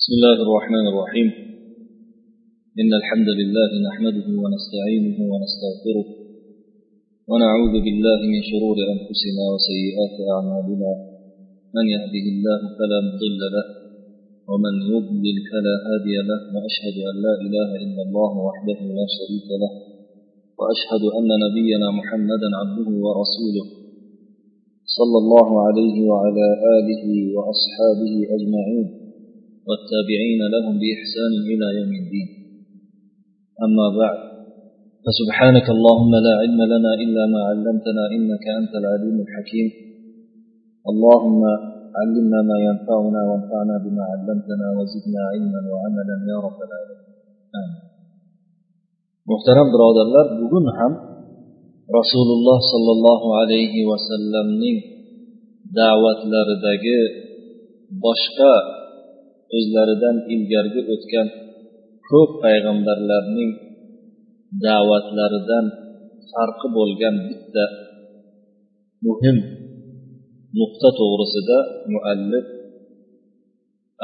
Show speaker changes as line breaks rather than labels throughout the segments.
بسم الله الرحمن الرحيم. إن الحمد لله نحمده ونستعينه ونستغفره ونعوذ بالله من شرور أنفسنا وسيئات أعمالنا. من يهده الله فلا مضل له ومن يضلل فلا هادي له. وأشهد أن لا إله إلا الله وحده لا شريك له. وأشهد أن نبينا محمدا عبده ورسوله صلى الله عليه وعلى آله وأصحابه أجمعين. والتابعين لهم بإحسان إلى يوم الدين. أما بعد فسبحانك اللهم لا علم لنا إلا ما علمتنا إنك أنت العليم الحكيم. اللهم علمنا ما ينفعنا وانفعنا بما علمتنا وزدنا علما وعملا يا رب العالمين. آمين. muhtaram birodarlar bugun ham rasululloh sollallohu alayhi vasallamning da'vatlaridagi boshqa o'zlaridan ilgargi o'tgan ko'p payg'ambarlarning da'vatlaridan farqi bo'lgan bitta muhim nuqta to'g'risida muallif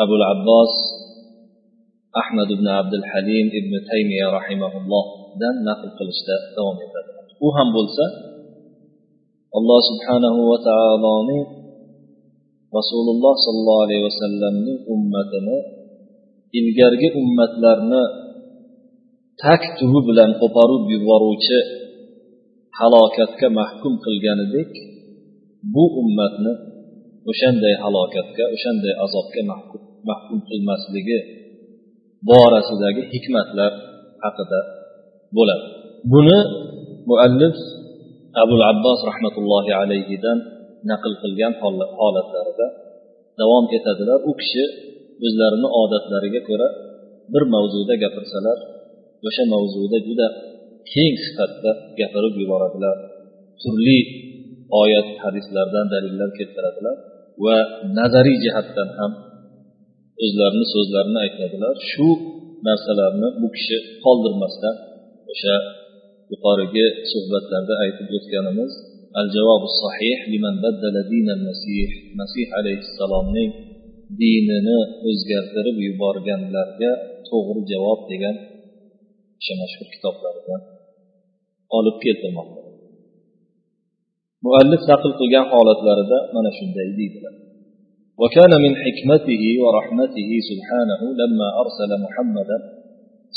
abul abbos ahmad ibn abdul halim ibn taymiya rahimaullohdan naql qilishda davom etadi. U ham bo'lsa alloh subhanahu va taoloning rasululloh sollallohu alayhi vasallamning ummatini ilgargi ummatlarni tak tubi bilan qo'porib yuboruvchi halokatga mahkum qilganidek bu ummatni o'shanday halokatga o'shanday azobga mahkum qilmasligi borasidagi hikmatlar haqida bo'ladi. Buni muallif abul abbos rahmatullohi alayhidan naql qilgan holatlarida davom etadilar. U kishi o'zlarini odatlariga ko'ra bir mavzuda gapirsalar o'sha mavzuda juda keng sifatda gapirib yuboradilar. Turli oyat hadislardan dalillar keltiradilar va nazariy jihatdan ham o'zlarini so'zlarini aytadilar. Shu narsalarni bu kishi qoldirmasdan o'sha yuqorigi suhbatlarda aytib o'tganimiz al javobi sahih liman baddala dinal masih masih alayhissalomning dinini o'zgartirib yuborganlarga to'g'ri javob degan o'sha mashhur kitoblaridan olib keltirmoqda muallif naql qilgan holatlarida mana shunday deydilar وكان من حكمته ورحمته سبحانه لما أرسل محمدا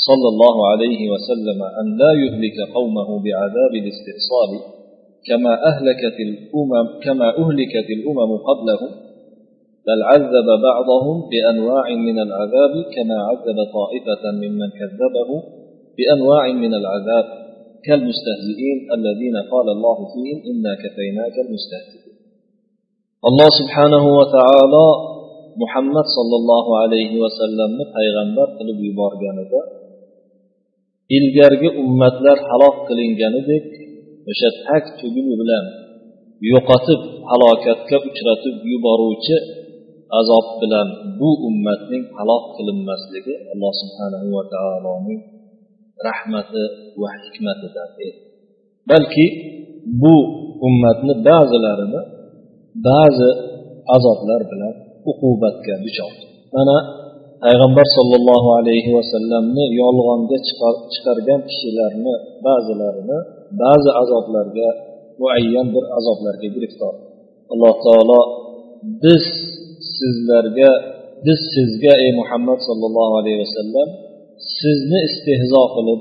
صلى الله عليه وسلم أن لا يهلك قومه بعذاب الاستئصال كما أهلكت الأمم كما أهلكت الأمم قبلهم بل عذب بعضهم بأنواع من العذاب كما عذب طائفة ممن كذبه بأنواع من العذاب. كالمستهزئين الذين قال الله فيهم إنا كفيناك المستهزئين. alloh subhanahu va taolo muhammad sollallohu alayhi vasallamni payg'ambar qilib yuborganida ilgargi ummatlar halok qilinganidek o'sha tag tuguni bilan yo'qotib halokatga uchratib yuboruvchi azob bilan bu ummatning halok qilinmasligi alloh subhanahu va taoloning rahmati va hikmatidan balki bu ummatni ba'zilarini ba'zi azoblar bilan uqubatga duchor mana payg'ambar sollallohu alayhi vasallamni yolg'onga chiqargan kishilarni ba'zilarini ba'zi azoblarga muayyan bir azoblarga giriftor. Alloh taolo biz sizlarga biz sizga ey muhammad sollallohu alayhi vasallam sizni istehzo qilib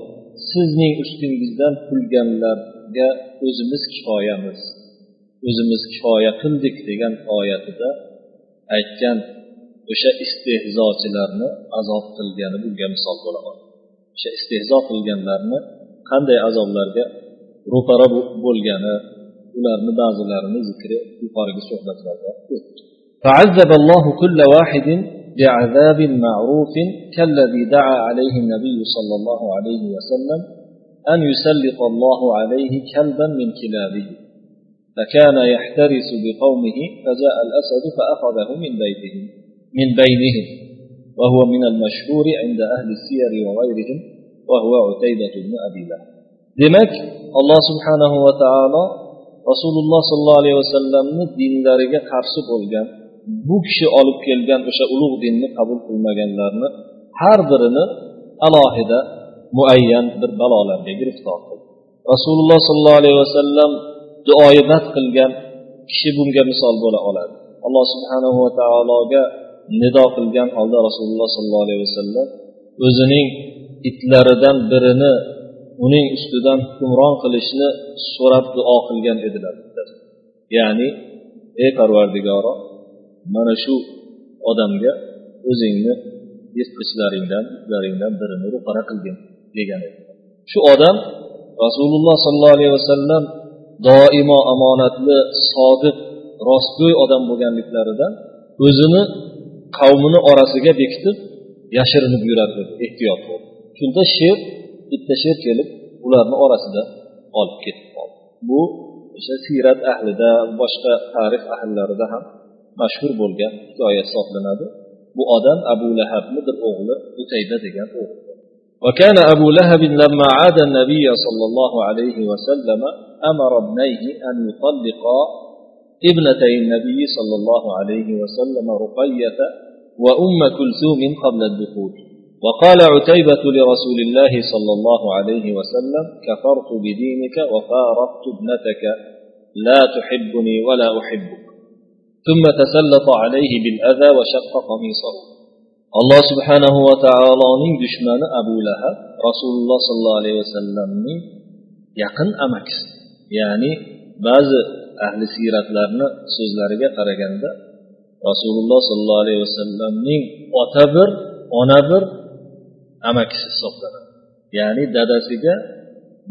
sizning ustingizdan kulganlarga o'zimiz kifoyamiz. O'zimiz kifoya qildik degan oyatida aytgan o'sha istehzochilarni azob qilgani bunga misol bo'la oladi o'sha istehzo qilganlarni qanday azoblarga ro'para bo'lgani ularni ba'zilarini zikri yuqorigi suhbatlarda فعذب الله كل واحد بعذاب معروف كالذي دعا عليه النبي صلى الله عليه وسلم أن يسلط الله عليه كلبا من كلابه فكان يحترس بقومه فجاء الأسد فأخذه من بيتهم من بينهم وهو من المشهور عند أهل السير وغيرهم وهو عتيبة بن أبي لهب demak alloh subhanahu va taolo rasululloh sollallohu alayhi vasallamni dinlariga qarshi bo'lgan bu kishi olib kelgan o'sha ulug' dinni qabul qilmaganlarni har birini alohida muayyan bir balolarga giriftor qildi rasululloh sollallohu alayhi vasallam duoibat qilgan kishi bunga misol bo'la oladi alloh subhanahu va taologa nido qilgan holda rasululloh sollallohu alayhi vasallam o'zining itlaridan birini uning ustidan hukmron qilishni so'rab duo qilgan edilar. Ya'ni ey parvardigoro mana shu odamga o'zingni yirtqichlaringdan itlaringdan birini ro'para qilgin degan edi. Shu odam rasululloh sollallohu alayhi vasallam doimo omonatli sodiq rostgo'y odam bo'lganliklaridan o'zini qavmini orasiga bekitib yashirinib yurar edi ehtiyot bo'lib shunda sher bitta sher kelib ularni orasida olib ketib qoldi bu o'sha siyrat ahlida boshqa tarix ahllarida ham mashhur bo'lgan hikoya hisoblanadi bu odam abu lahabni bir o'g'li utayda degan o'g'li وكان أبو لهب لما عاد النبي صلى الله عليه وسلم أمر ابنيه أن يطلقا ابنتي النبي صلى الله عليه وسلم رقية وأم كلثوم قبل الدخول. وقال عتيبة لرسول الله صلى الله عليه وسلم كفرت بدينك وفارقت ابنتك لا تحبني ولا أحبك. ثم تسلط عليه بالأذى وشق قميصه. alloh subhanahu va taoloning dushmani abu lahab rasululloh sollallohu alayhi vasallamning yaqin amakisi ya'ni ba'zi ahli siyratlarni so'zlariga qaraganda rasululloh sollallohu alayhi vasallamning ota bir ona bir amakisi hisoblanadi. Ya'ni dadasiga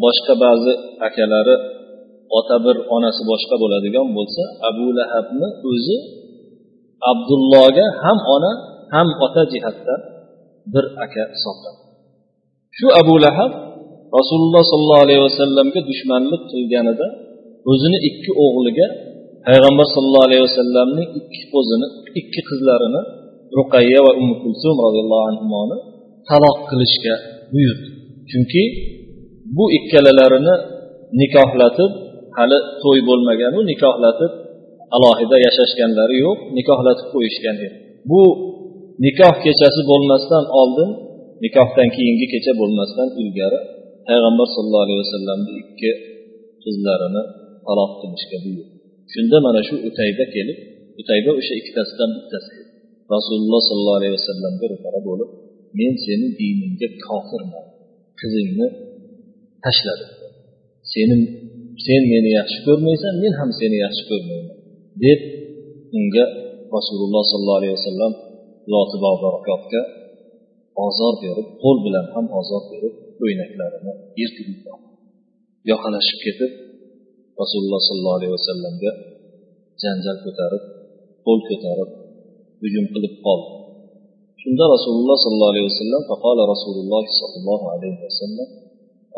boshqa ba'zi akalari ota bir onasi boshqa bo'ladigan bo'lsa abu lahabni o'zi abdullohga ham ona ham ota jihatdan bir aka hisoblanadi. Shu abu lahab rasululloh sollallohu alayhi vasallamga dushmanlik qilganida o'zini ikki o'g'liga payg'ambar sollallohu alayhi vasallamning ikki o'zini ikki qizlarini ruqayya va umu kulsum roziyallohu anhuni taloq qilishga buyurdi. Chunki bu ikkalalarini nikohlatib hali to'y bo'lmaganu nikohlatib alohida yashashganlari yo'q nikohlatib qo'yishgan edi. Bu nikoh kechasi bo'lmasdan oldin nikohdan keyingi kecha bo'lmasdan ilgari payg'ambar sallallohu alayhi vasallamni ikki qizlarini taloq qilishga buyurdi. Shunda mana shu utayba kelib utayba o'sha ikkitasidan bittasi edi. Rasululloh sollallohu alayhi vasallamga ro'para bo'lib men seni diningga kofirman qizingni tashladim. Seni sen meni yaxshi ko'rmaysan men ham seni yaxshi ko'rmayman deb unga rasululloh sollallohu alayhi vasallam zoti barakotga ozor berib qo'l bilan ham ozor berib ko'ynaklarini yirtib yoqalashib ketib rasululloh sollallohu alayhi vasallamga janjal ko'tarib qo'l ko'tarib hujum qilib qoldi shunda rasululloh sollallohu alayhi vasallam faqola rasululloh sollallohu alayhi vasallam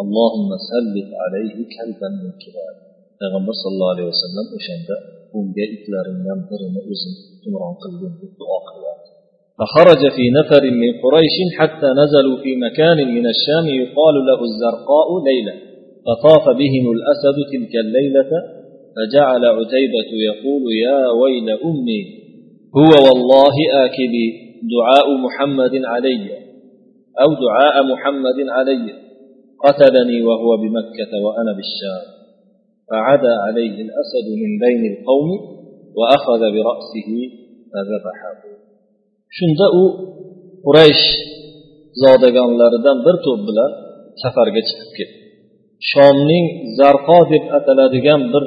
اللهم سلط عليه كلبا من كلاب payg'ambar sallallohu alayhi vasallam o'shanda unga itlaringdan birini o'zing hukmron qilgin deb duo qiladi فخرج في نفر من قريش حتى نزلوا في مكان من الشام يقال له الزرقاء ليلة فطاف بهم الأسد تلك الليلة فجعل عتيبة يقول يا ويل أمي هو والله آكلي دعاء محمد علي أو دعاء محمد علي قتلني وهو بمكة وأنا بالشام. فعدا عليه الأسد من بين القوم وأخذ برأسه فذبحه. shunda u quraysh zodagonlaridan bir to'p bilan safarga shomning zarqo deb ataladigan bir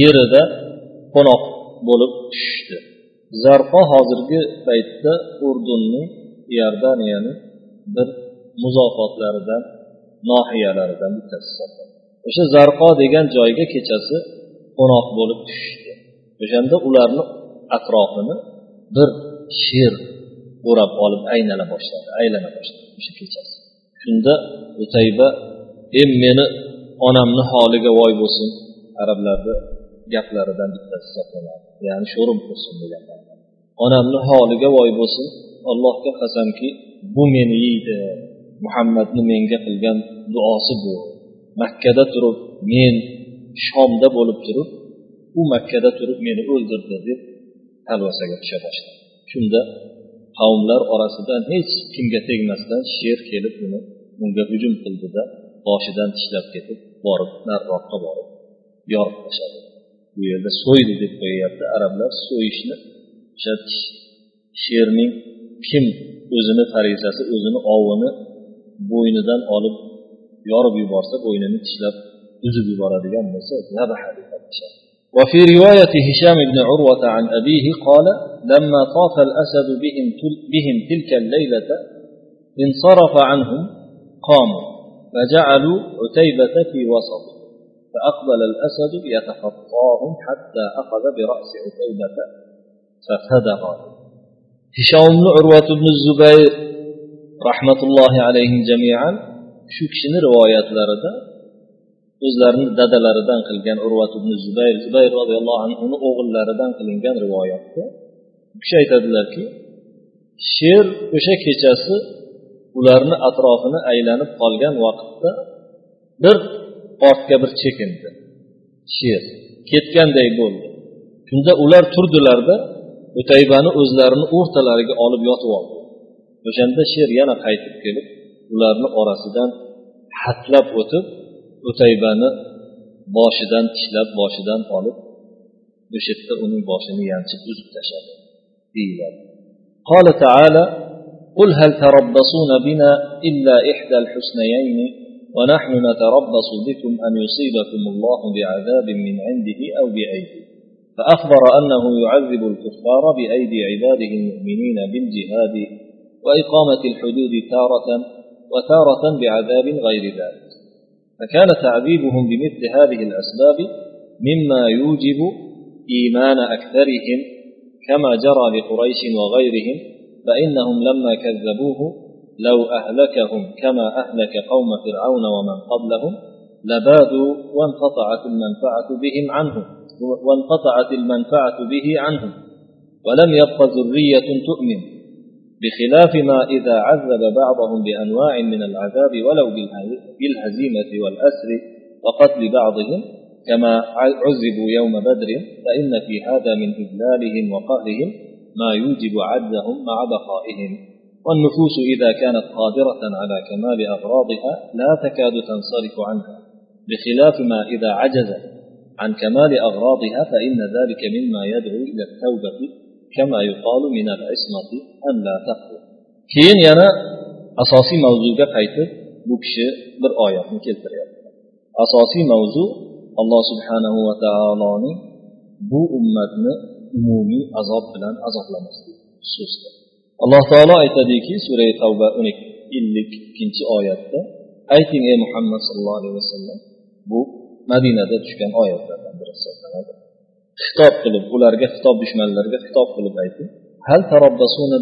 yerida qo'noq bo'lib tushdi zarqo hozirgi paytda urdunning iordaniyani bir muzofotlaridan nohiyalaridan bittasi. O'sha zarqo degan joyga kechasi qo'noq bo'lib tushishdi. O'shanda ularni atrofini bir sher o'rab olib aylana boshladi aylana boshladi o'sha kechasi. Shunda utayba e meni onamni holiga voy bo'lsin arablarni gaplaridan bittasi hisoblanadi ya'ni sho'rim qilsin degan onamni holiga voy bo'lsin allohga qasamki bu meni yeydi. Muhammadni menga qilgan duosi bu. Makkada turib men shomda bo'lib turib u makkada turib meni o'ldirdi deb talvasaga tusha boshladi shunda qavmlar orasidan hech kimga tegmasdan sher kelib uni unga hujum qildida boshidan tishlab ketib borib nariroqqa borib yorib tashladi bu yerda so'ydi deb qo'yyapti arablar so'yishni o'sha sherning kim o'zini farizasi o'zini ovini bo'ynidan olib yorib yuborsa bo'ynini tishlab uzib yuboradigan bo'lsa وفي رواية هشام بن عروة عن أبيه قال لما طاف الأسد بهم, بهم تلك الليلة انصرف عنهم قاموا فجعلوا عتيبة في وسط فأقبل الأسد يتخطاهم حتى أخذ برأس عتيبة ففدغ هشام بن عروة بن الزبير رحمة الله عليهم جميعا shu kishini rivoyatlarida o'zlarini dadalaridan qilgan urvat ibn zubayr zubayr roziyallohu anhuni o'g'illaridan qilingan rivoyatda u kishi aytadilarki sher o'sha kechasi ularni atrofini aylanib qolgan vaqtda bir ortga bir chekindi sher ketganday bo'ldi shunda ular turdilarda o'taybani o'zlarini o'rtalariga olib yotib oldi o'shanda sher yana qaytib kelib ularni orasidan hatlab o'tib o'taybani boshidan tishlab boshidan olib o'sha yerda uning boshini yanchib uzib tashladi deyiladi قال تعالى قل هل تربصون بنا إلا إحدى الحسنيين ونحن نتربص بكم أن يصيبكم الله بعذاب من عنده أو بأيدي؟ فأخبر أنه يعذب الكفار بأيدي عباده المؤمنين بالجهاد وإقامة الحدود تارة وتارة بعذاب غير ذلك. فكان تعذيبهم بمثل هذه الأسباب مما يوجب إيمان أكثرهم كما جرى لقريش وغيرهم فإنهم لما كذبوه لو أهلكهم كما أهلك قوم فرعون ومن قبلهم لبادوا وانقطعت المنفعة بهم عنهم وانقطعت المنفعة به عنهم. ولم يبق ذرية تؤمن بخلاف ما إذا عذب بعضهم بأنواع من العذاب ولو بالهزيمة والأسر وقتل بعضهم كما عذبوا يوم بدر فإن في هذا من إذلالهم وقهرهم. ما يوجب عجزهم مع بقائهم. والنفوس إذا كانت قادرة على كمال أغراضها لا تكاد تنصرف عنها بخلاف ما إذا عجزت عن كمال أغراضها فإن ذلك مما يدعو إلى التوبة كما يقال من العصمة أن لا تقوى. mavzuga qaytib bu kishi bir oyatni keltiryapti asosiy mavzu alloh subhanahu va taoloning bu ummatni umumiy azob bilan azoblamaslik xususida alloh taolo aytadiki sura tavba o'n ellik ikkinchi oyatda ayting ey muhammad sallallohu alayhi vasallam bu madinada tushgan oyatlardan biri hisoblanadi. Xitob qilib ularga xitob dushmanlarga xitob qilib ayting. Hal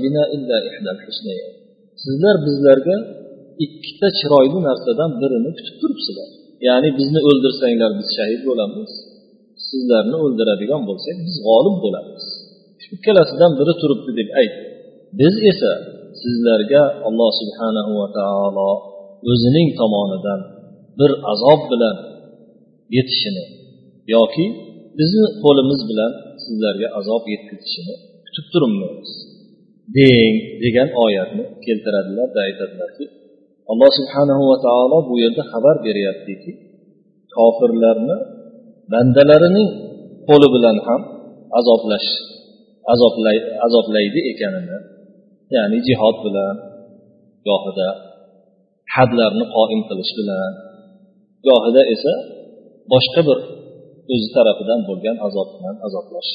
bina illa ihdal sizlar bizlarga ikkita chiroyli narsadan birini kutib turibsizlar. Ya'ni bizni o'ldirsanglar biz shahid bo'lamiz sizlarni o'ldiradigan bo'lsak biz g'olib bo'lamiz. Ikkalasidan biri turibdi deb aytdi biz esa sizlarga alloh subhanahu va taolo o'zining tomonidan bir azob bilan yetishini yoki bizni qo'limiz bilan sizlarga azob yetkazishini kutib turibmiz. Deng degan oyatni keltiradilarda aytadilarki alloh subhanahu va taolo bu yerda xabar beryaptiki kofirlarni bandalarining qo'li bilan ham azoblash azoblay, azoblaydi ekanini ya'ni jihod bilan gohida hadlarni qoim qilish bilan gohida esa boshqa bir o'zi tarafidan bo'lgan azob bilan azoblash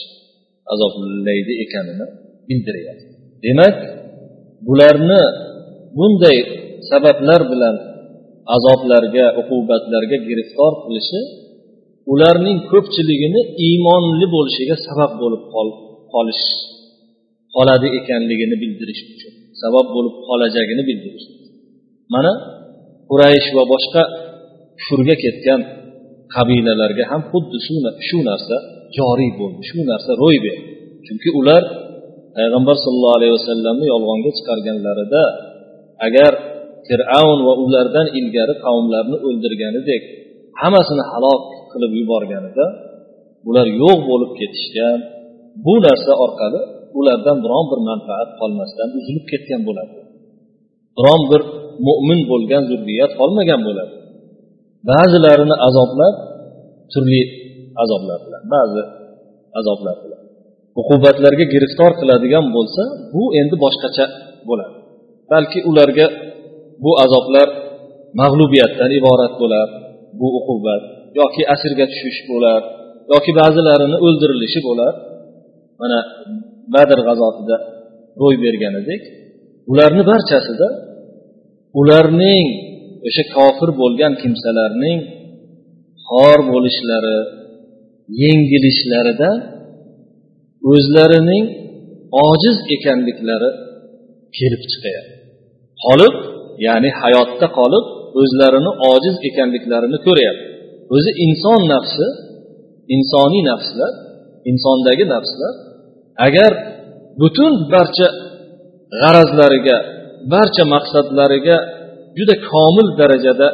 azoblaydi ekanini bildiryapti demak bularni bunday sabablar bilan azoblarga uqubatlarga giriftor qilishi ularning ko'pchiligini iymonli bo'lishiga sabab bo'lib qolish qoladi ekanligini bildirish uchun sabab bo'lib qolajagini bildirish mana quraysh va boshqa kufrga ketgan qabilalarga ham xuddi shu narsa joriy bo'ldi shu narsa ro'y berdi. Chunki ular payg'ambar sollallohu alayhi vasallamni yolg'onga chiqarganlarida agar fir'avn va ulardan ilgari qavmlarni o'ldirganidek hammasini halok qilib yuborganida ular yo'q bo'lib ketishgan bu narsa orqali ulardan biron bir manfaat qolmasdan uzilib ketgan bo'ladi. Biron bir mo'min bo'lgan zurriyat qolmagan bo'ladi. Ba'zilarini azoblab turli azoblar bilan ba'zi azoblar bilan. Uqubatlarga giriftor qiladigan bo'lsa bu endi boshqacha bo'ladi. Balki ularga bu azoblar mag'lubiyatdan iborat bo'lar bu uqubat. Yoki asirga tushish bo'lar yoki ba'zilarini o'ldirilishi bo'lar. Mana badr g'azotida ro'y berganidek ularni barchasida ularning o'sha kofir bo'lgan kimsalarning xor bo'lishlari yengilishlarida o'zlarining ojiz ekanliklari kelib chiqyapti qolib ya'ni hayotda qolib o'zlarini ojiz ekanliklarini ko'ryapti. O'zi inson nafsi insoniy nafslar insondagi nafslar agar butun barcha g'arazlariga barcha maqsadlariga juda komil darajada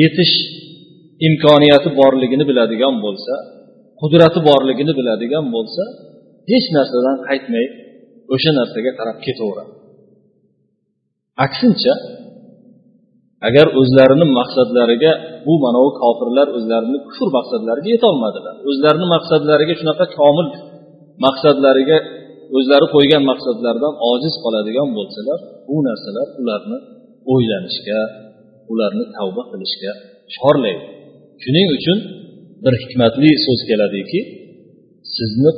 yetish imkoniyati borligini biladigan bo'lsa qudrati borligini biladigan bo'lsa hech narsadan qaytmay o'sha narsaga qarab ketaveradi. Aksincha agar o'zlarini maqsadlariga bu manavi kofirlar o'zlarini kufr maqsadlariga yetolmadilar. O'zlarini maqsadlariga shunaqa komil maqsadlariga o'zlari qo'ygan maqsadlaridan ojiz qoladigan bo'lsalar bu narsalar ularni o'ylanishga ularni tavba qilishga chorlaydi. Shuning uchun bir hikmatli so'z keladiki sizni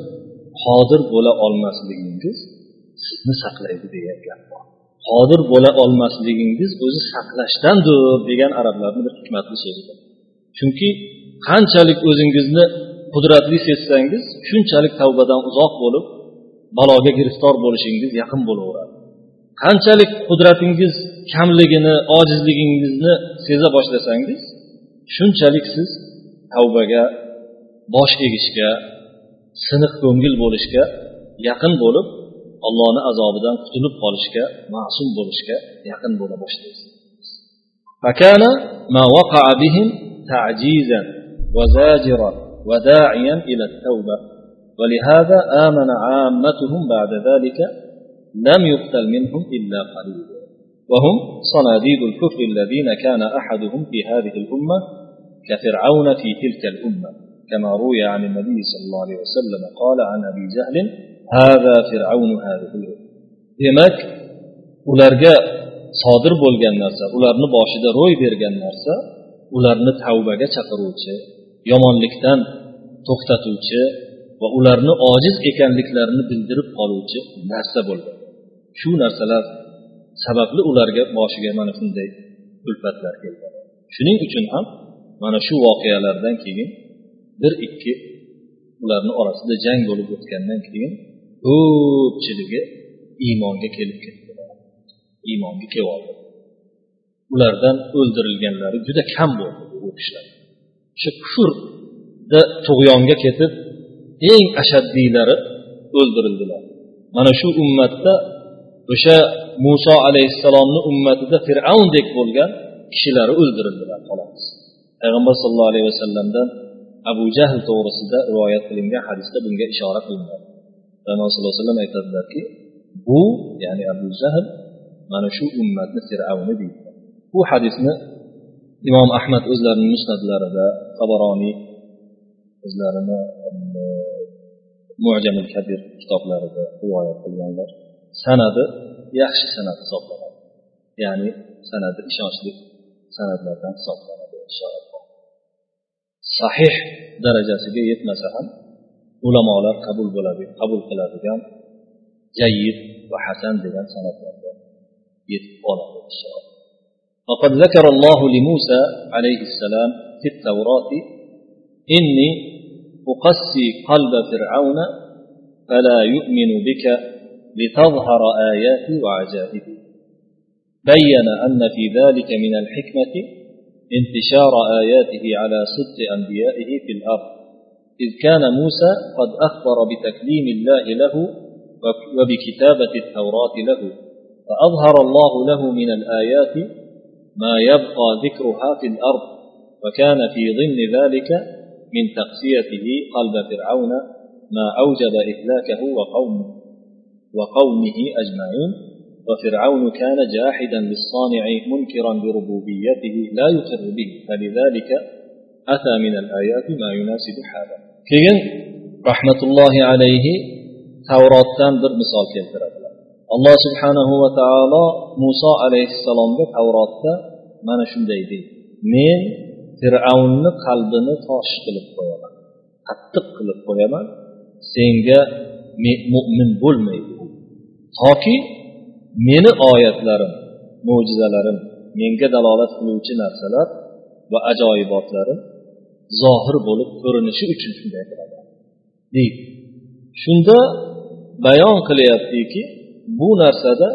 qodir bo'la olmasligingiz sizni saqlaydi degan gap bor. Qodir bo'la olmasligingiz o'zi saqlashdandir degan arablarni bir hikmatli so'zi bor. Chunki qanchalik o'zingizni qudratli sezsangiz shunchalik tavbadan uzoq bo'lib baloga giriftor bo'lishingiz yaqin bo'laveradi. Qanchalik qudratingiz kamligini ojizligingizni seza boshlasangiz shunchalik siz tavbaga bosh egishga siniq ko'ngil bo'lishga yaqin bo'lib allohni azobidan qutulib qolishga ma'sum bo'lishga yaqin bo'la boshlaysiz فكان ما وقع بهم تعجيزا وزاجرا وداعيا إلى التوبة ولهذا آمن عامتهم بعد ذلك لم يقتل منهم إلا قليل وهم صناديد الكفر الذين كان أحدهم في هذه الأمة كفرعون في تلك الأمة كما روي عن النبي صلى الله عليه وسلم قال عن أبي جهل hada fir'avnu demak ularga sodir bo'lgan narsa ularni boshida ro'y bergan narsa ularni tavbaga chaqiruvchi yomonlikdan to'xtatuvchi va ularni ojiz ekanliklarini bildirib qoluvchi narsa bo'ldi. Shu narsalar sababli ularga boshiga mana shunday kulfatlar keldi. Shuning uchun ham mana shu voqealardan keyin bir ikki ularni orasida jang bo'lib o'tgandan keyin ko'pchiligi iymonga kelib ketdi. Iymonga kelib oldi ulardan o'ldirilganlari juda kam bo'ldi u kishilar o'sha kufrda tug'yonga ketib eng ashaddiylari o'ldirildilar. Mana shu ummatda o'sha muso alayhissalomni ummatida fir'avndek bo'lgan kishilari o'ldirildilar xolos. Payg'ambar sallallohu alayhi vasallamdan abu jahl to'g'risida rivoyat qilingan hadisda bunga ishora qilingan. Payg'ambar sallallohu alayhi vasallam aytadilarki bu ya'ni abu jahl mana shu ummatni fir'avni deydi. Bu hadisni imom ahmad o'zlarini musnatlarida tabaroniy o'zlarini mujamul kabir kitoblarida rivoyat qilganlar. Sanadi yaxshi sanad hisoblanadi. Ya'ni sanadi ishonchli sanatlardan hisoblanadi inshaalloh sahih darajasiga yetmasa ham ulamolar qabul bo'ladi qabul qiladigan jayyid va hasan degan sanatlarga yetib oladi inshaalloh وقد ذكر الله لموسى عليه السلام في التوراة إني أقسي قلب فرعون فلا يؤمن بك لتظهر آياتي وعجائبي بين أن في ذلك من الحكمة انتشار آياته على صدق أنبيائه في الأرض. إذ كان موسى قد أخبر بتكليم الله له وبكتابة التوراة له فأظهر الله له من الآيات ما يبقى ذكرها في الأرض وكان في ضمن ذلك من تقسيته قلب فرعون ما أوجب إهلاكه وقومه وقومه أجمعين وفرعون كان جاحدا للصانع منكرا بربوبيته لا يقر به فلذلك أتى من الآيات ما يناسب حاله. Keyin rahmatullohi alayhi tavrotdan bir misol keltiradilar. Alloh subhanahu va taolo muso alayhissalomga tavrotda mana shunday deydi. Men fir'avnni qalbini tosh qilib qo'yaman. Qattiq qilib qo'yaman. Senga mo'min bo'lmaydi toki meni oyatlarim mo'jizalarim menga dalolat qiluvchi narsalar va ajoyibotlarim zohir bo'lib ko'rinishi uchun shunday qiladi. Deydi. Shunda bayon qilyaptiki bu narsada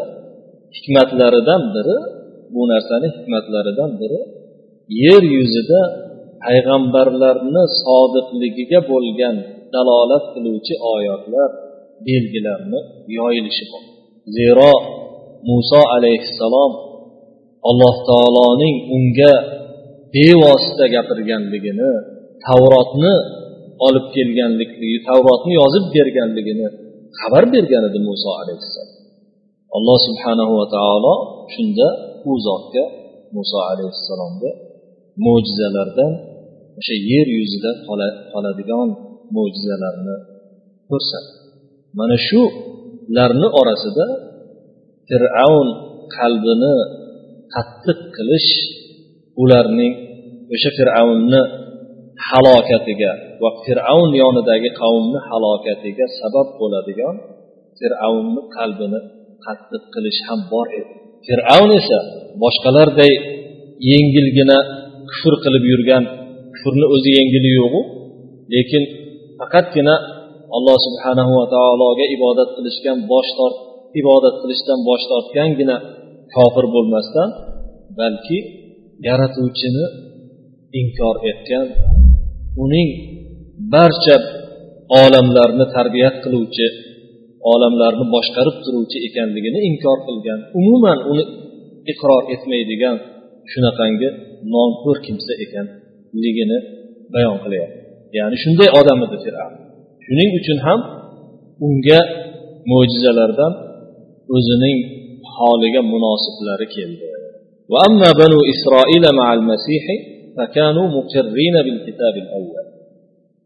hikmatlaridan biri bu narsani hikmatlaridan biri yer yuzida payg'ambarlarni sodiqligiga bo'lgan dalolat qiluvchi oyatlar belgilarni yoyilishi bor. Zero muso alayhissalom alloh taoloning unga bevosita gapirganligini tavrotni olib kelganlikligi tavrotni yozib berganligini xabar bergan edi muso alayhissalom. Alloh subhanahu va taolo shunda u zotga muso alayhissalomga mo'jizalardan o'sha yer yuzida qoladigan mo'jizalarni ko'rsatdi. Mana shularni orasida fir'avn qalbini qattiq qilish ularning o'sha fir'avnni halokatiga va fir'avn yonidagi qavmni halokatiga sabab bo'ladigan fir'avnni qalbini qattiq qilish ham bor edi. Fir'avn esa boshqalarday yengilgina kufr qilib yurgan kufrni o'zi yengili yo'qu lekin faqatgina alloh subhanahu va taologa ibodat qilishgan bosh tort ibodat qilishdan bosh tortgangina kofir bo'lmasdan balki yaratuvchini inkor etgan uning barcha olamlarni tarbiyat qiluvchi olamlarni boshqarib turuvchi ekanligini inkor qilgan umuman uni iqror etmaydigan shunaqangi nonko'r kimsa ekanligini bayon qilyapti ya'ni shunday odam edi fir'avn shuning uchun ham unga mo'jizalardan o'zining holiga munosiblari keldi وأما بنو إسرائيل مع المسيح فكانوا مقرين بالكتاب الأول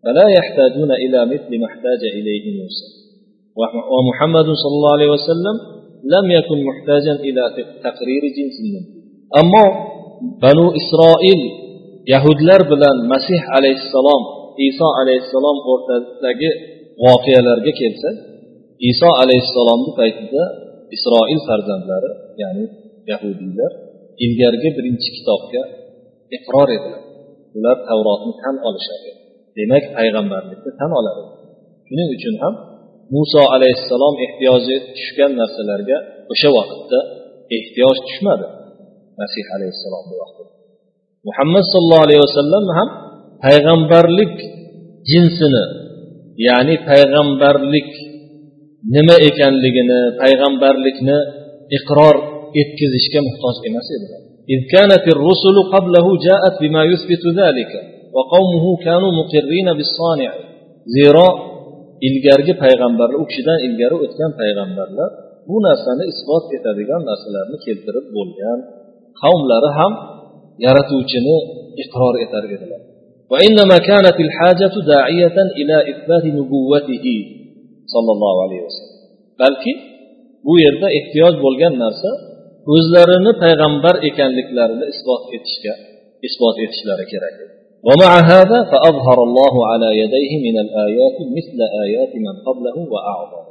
فلا يحتاجون إلى مثل ما احتاج إليه موسى ومحمد صلى الله عليه وسلم لم يكن محتاجا إلى تقرير جنس منه أما بنو إسرائيل yahudlar bilan masih alayhissalom iso alayhissalom o'rtasidagi voqealarga kelsak iso alayhissalomni paytida isroil farzandlari ya'ni yahudiylar ilgarigi birinchi kitobga iqror edilar. Ular tavrotni tan olishadi. Demak payg'ambarlikni tan oladi. Shuning uchun ham muso alayhissalom ehtiyoji tushgan narsalarga o'sha vaqtda ehtiyoj tushmadi. Masih alayhissalom bu vaqtda. Muhammad sallallohu alayhi vasallam ham payg'ambarlik jinsini ya'ni payg'ambarlik nima ekanligini payg'ambarlikni iqror etkazishga muhtoj emas edilar إذ كانت الرسل قبله جاءت بما يثبت ذلك وقومه كانوا مقرين بالصانع زيرا ilgarigi payg'ambarlar u kishidan ilgari o'tgan payg'ambarlar bu narsani isbot etadigan narsalarni keltirib bo'lgan qavmlari ham yaratuvchini iqror etar edilar وإنما كانت الحاجة داعية إلى إثبات نبوته صلى الله عليه وسلم balki bu yerda ehtiyoj bo'lgan narsa o'zlarini payg'ambar ekanliklarini isbot etishga isbot etishlari kerak edi ومع هذا فأظهر الله على يديه من الآيات مثل آيات من قبله وأعظم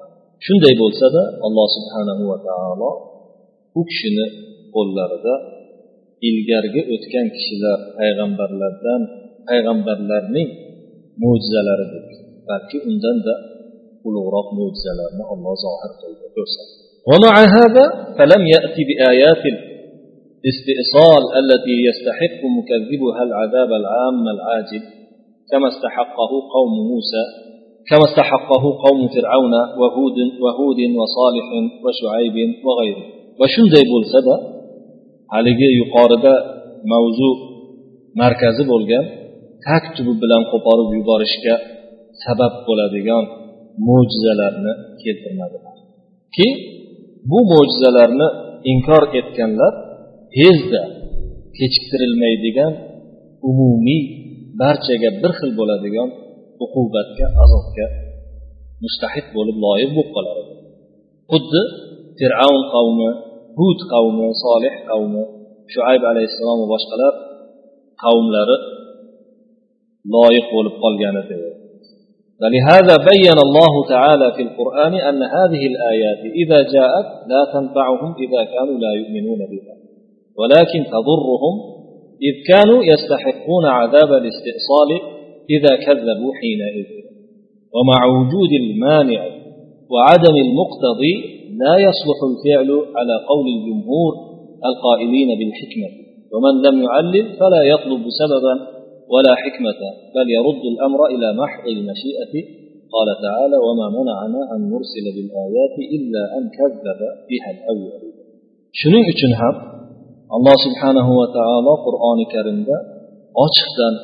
shunday bo'lsada alloh subhanahu va taolo u kishini qo'llarida ilgarigi o'tgan kishilar payg'ambarlardan payg'ambarlarning mo'jizalaridek balki undanda ulug'roq mo'jizalarni olloh zohir qildi ko'rsatdi ومع هذا فلم يأتي بآيات الاستئصال التي يستحق مكذبها العذاب العام العاجل كما استحقه قوم موسى كما استحقه قوم فرعون وهود وهود وصالح وشعيب وغيره. وشندي بولسدا haligi yuqorida mavzu markazi bo'lgan tag tubi bilan qo'porib yuborishga sabab bo'ladigan mo'jizalarni keltirmadilar ki bu mo'jizalarni inkor etganlar tezda kechiktirilmaydigan umumiy barchaga bir xil bo'ladigan uqubatga azobga mustahid bo'lib loyiq bo'lib qoladi. Xuddi fir'avn qavmi hud qavmi solih qavmi shuayb alayhissalom va boshqalar qavmlari loyiq bo'lib qolgan edi فلهذا بين الله تعالى في القرآن أن هذه الآيات إذا جاءت لا تنفعهم إذا كانوا لا يؤمنون بها. ولكن تضرهم إذ كانوا يستحقون عذاب الاستئصال إذا كذبوا حينئذ. ومع وجود المانع وعدم المقتضي لا يصلح الفعل على قول الجمهور القائلين بالحكمة. ومن لم يعلل فلا يطلب سببا ولا حكمة بل يرد الأمر إلى محض المشيئة قال تعالى وما منعنا أن نرسل بالآيات إلا أن كذب بها الأول shuning uchun ham alloh subhanahu va taolo qur'oni karimda ochiqdan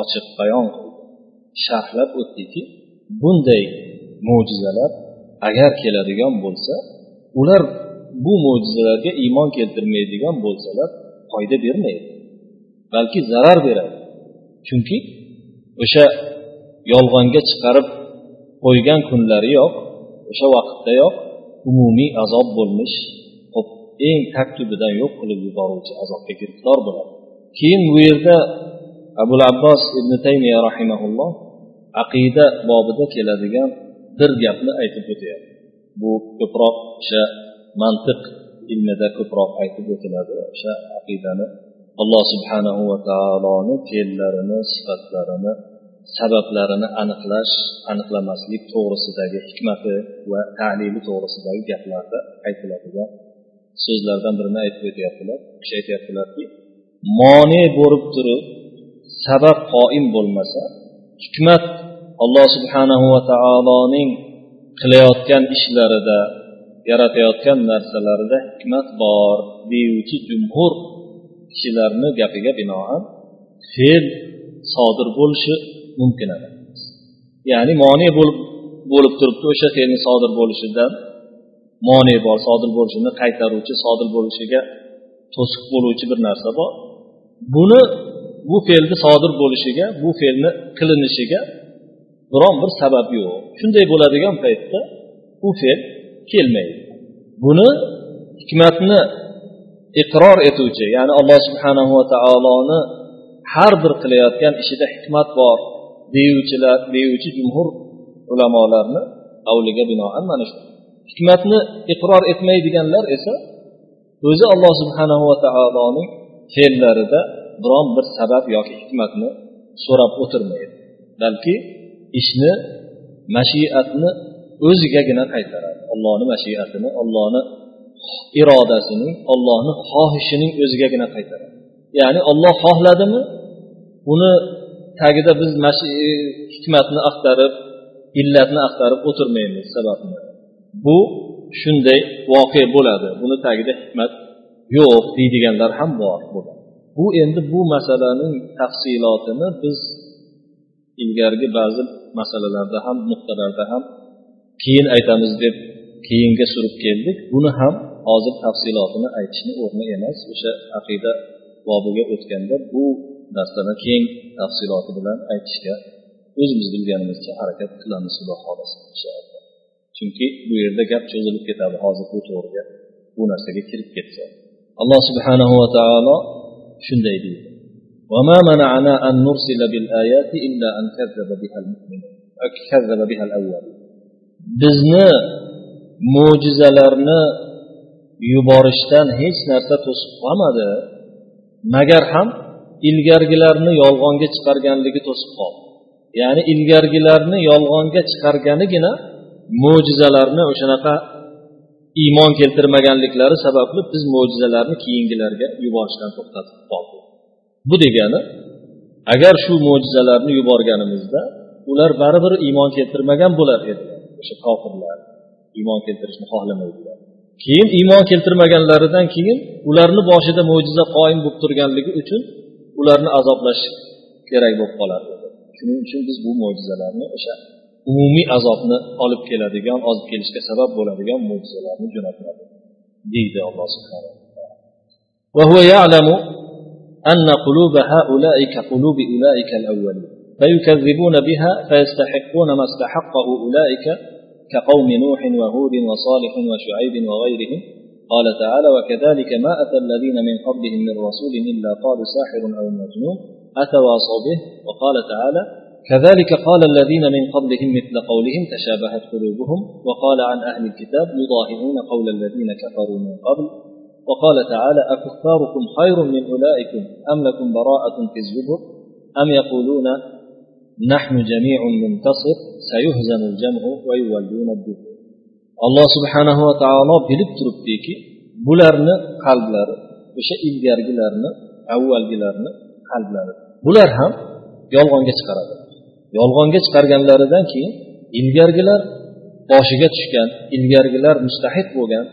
ochiq bayon qildi sharhlab o'tdiki bunday mo'jizalar agar keladigan bo'lsa ular bu mo'jizalarga iymon keltirmaydigan bo'lsalar foyda bermaydi balki zarar beradi chunki o'sha yolg'onga chiqarib qo'ygan kunlariyoq o'sha vaqtdayoq umumiy azob bo'lmish hop eng tarkibidan yo'q qilib yuboruvchi azobga giriftor bo'ladi. Keyin bu yerda abul abbos ibn taymiya rahimaulloh aqida bobida keladigan bir gapni aytib o'tyapti bu ko'proq o'sha mantiq ilmida ko'proq aytib o'tiladi o'sha aqidani alloh subhanahu va taoloni fe'llarini sifatlarini sabablarini aniqlash aniqlamaslik to'g'risidagi hikmati va talili to'g'risidagi gaplarda aytiladigan so'zlardan birini aytib o'tyaptilar. Kishi aytyaptilarki mone bo'lib turib sabab qoim bo'lmasa hikmat alloh subhanahu va taoloning qilayotgan ishlarida yaratayotgan narsalarida hikmat bor deyuvchi jumhur kishilarni gapiga binoan fe'l sodir bo'lishi mumkin emas. Ya'ni moni bo'lib bo'lib turibdi o'sha fe'lni sodir bo'lishidan moni bor sodir bo'lishini qaytaruvchi sodir bo'lishiga to'siq bo'luvchi bir narsa bor. Buni bu fe'lni sodir bo'lishiga bu fe'lni qilinishiga biron bir sabab yo'q. Shunday bo'ladigan paytda u fe'l kelmaydi. Buni hikmatni iqror etuvchi ya'ni alloh subhanahu va taoloni har bir qilayotgan ishida hikmat bor deyuvchilar deyuvchi jumhur ulamolarni qavliga binoan mana shu. Hikmatni iqror etmaydiganlar esa o'zi alloh subhanahu va taoloning fe'llarida biron bir sabab yoki hikmatni so'rab o'tirmaydi. Balki ishni mashiatni o'zigagina qaytaradi. Ollohni mashiatini ollohni irodasining ollohni xohishining o'zigagina qaytaradi. Ya'ni olloh xohladimi uni tagida biz e, hikmatni axtarib illatni axtarib o'tirmaymiz sababni bu shunday voqea bo'ladi. Buni tagida hikmat yo'q deydiganlar ham bor bu endi bu masalaning tafsilotini biz ilgargi ba'zi masalalarda ham nuqtalarda ham keyin aytamiz deb keyinga surib keldik buni ham hozir tafsilotini aytishni o'rni emas o'sha aqida bobiga o'tganda bu narsani keng tafsiloti bilan aytishga o'zimiz bilganimizcha harakat qilamiz xudo xohlasa inshaalloh chunki bu yerda gap cho'zilib ketadi hozir bu to'g'riga bu narsaga kirib ketsa alloh subhanahu va taolo shunday deydi وما منعنا أن نرسل بالآيات إلا أن كذب بها المؤمنون كذب بها الأول bizni mo'jizalarni yuborishdan hech narsa to'sib qolmadi. Magar ham ilgargilarni yolg'onga chiqarganligi to'sib qoldi. Ya'ni ilgargilarni yolg'onga chiqarganigina mo'jizalarni o'shanaqa iymon keltirmaganliklari sababli biz mo'jizalarni keyingilarga yuborishdan to'xtatib qoldik. Bu degani agar shu mo'jizalarni yuborganimizda ular baribir iymon keltirmagan bo'lar edi o'sha kofirlar iymon keltirishni xohlamaydilar keyin iymon keltirmaganlaridan keyin ularni boshida mo'jiza qoyim bo'lib turganligi uchun ularni azoblash kerak bo'lib qolardi shuning uchun biz bu mo'jizalarni o'sha umumiy azobni olib keladigan olib kelishga sabab bo'ladigan mo'jizalarni jo'natadi deydi alloh subhanahu وهو يعلم أن قلوب هؤلاء كقلوب أولئك الأولين فيكذبون بها فيستحقون ما استحقه أولئك كقوم نوح وهود وصالح وشعيب وغيرهم. قال تعالى وكذلك ما أتى الذين من قبلهم من رسول إلا قالوا ساحر أو مجنون. أتواصوا به؟ وقال تعالى كذلك قال الذين من قبلهم مثل قولهم تشابهت قلوبهم. وقال عن أهل الكتاب يضاهئون قول الذين كفروا من قبل. وقال تعالى أكفاركم خير من أولئكم أم لكم براءة في الزبر؟ أم يقولون نحن جميع منتصر alloh subhanava taolo bilib turibdiki bularni qalblari o'sha ilgarigilarni avvalgilarni qalblari bular ham yolg'onga chiqaradi yolg'onga chiqarganlaridan keyin ilgarigilar boshiga tushgan ilgarigilar mustahid bo'lgan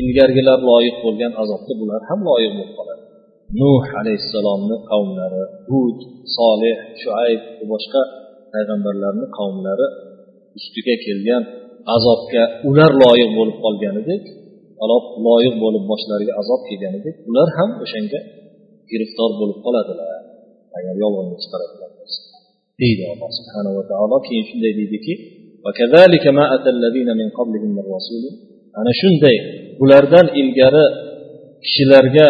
ilgarigilar loyiq bo'lgan azobga bular ham loyiq bo'lib qoladi nuh alayhissalomni qavmlari hud solih shuayb va boshqa payg'ambarlarni qavmlari ustiga kelgan azobga ular loyiq bo'lib qolganidek loyiq bo'lib boshlariga azob kelganidek ular ham o'shanga giriftor bo'lib qoladilar. Agar yolg'onga chiqaradigan bo'lsa. Deydi alloh subhanava va taolo. Keyin shunday deydiki ana shunday ulardan ilgari kishilarga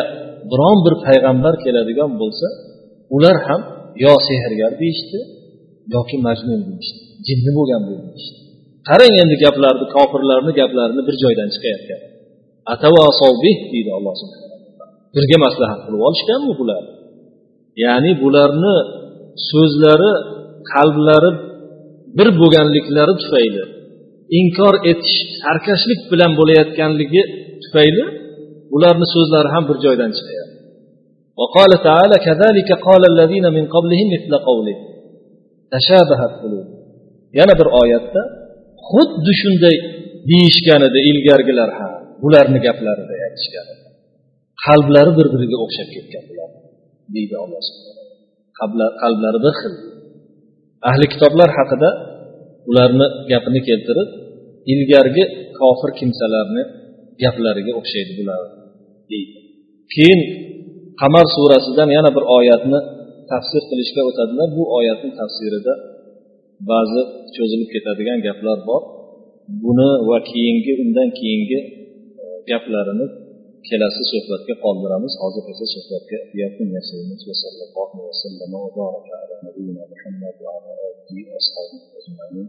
biron bir payg'ambar keladigan bo'lsa ular ham yo sehrgar deyishdi. yoki majnun deyishdi jinni bo'lgan bu deyishdi qarang endi gaplarni kofirlarni gaplarini bir joydan chiqayotgan deydi alloh birga maslahat qilib olishganmi bular ya'ni bularni so'zlari qalblari bir bo'lganliklari tufayli inkor etish sarkashlik bilan bo'layotganligi tufayli ularni so'zlari ham bir joydan chiqyapti وقال تعالى كذلك قال الذين من قبلهم مثل قوله yana bir oyatda xuddi shunday deyishgan edi ilgargilar ham bularni gaplarida aytishgan. Qalblari bir biriga o'xshab ketgan bular deydi alloh qalblari bir xil. Ahli kitoblar haqida ularni gapini keltirib ilgargi kofir kimsalarni gaplariga o'xshaydi bular deydi. Keyin qamar surasidan yana bir oyatni tafsir qilishga o'tadilar. Bu oyatni tafsirida ba'zi cho'zilib ketadigan gaplar bor. Buni va keyingi undan keyingi e, gaplarini kelasi suhbatga qoldiramiz. Hozir esa suhbatga yakun yasaymiz va sallallohu vasallam va baraka va ala va ashabihi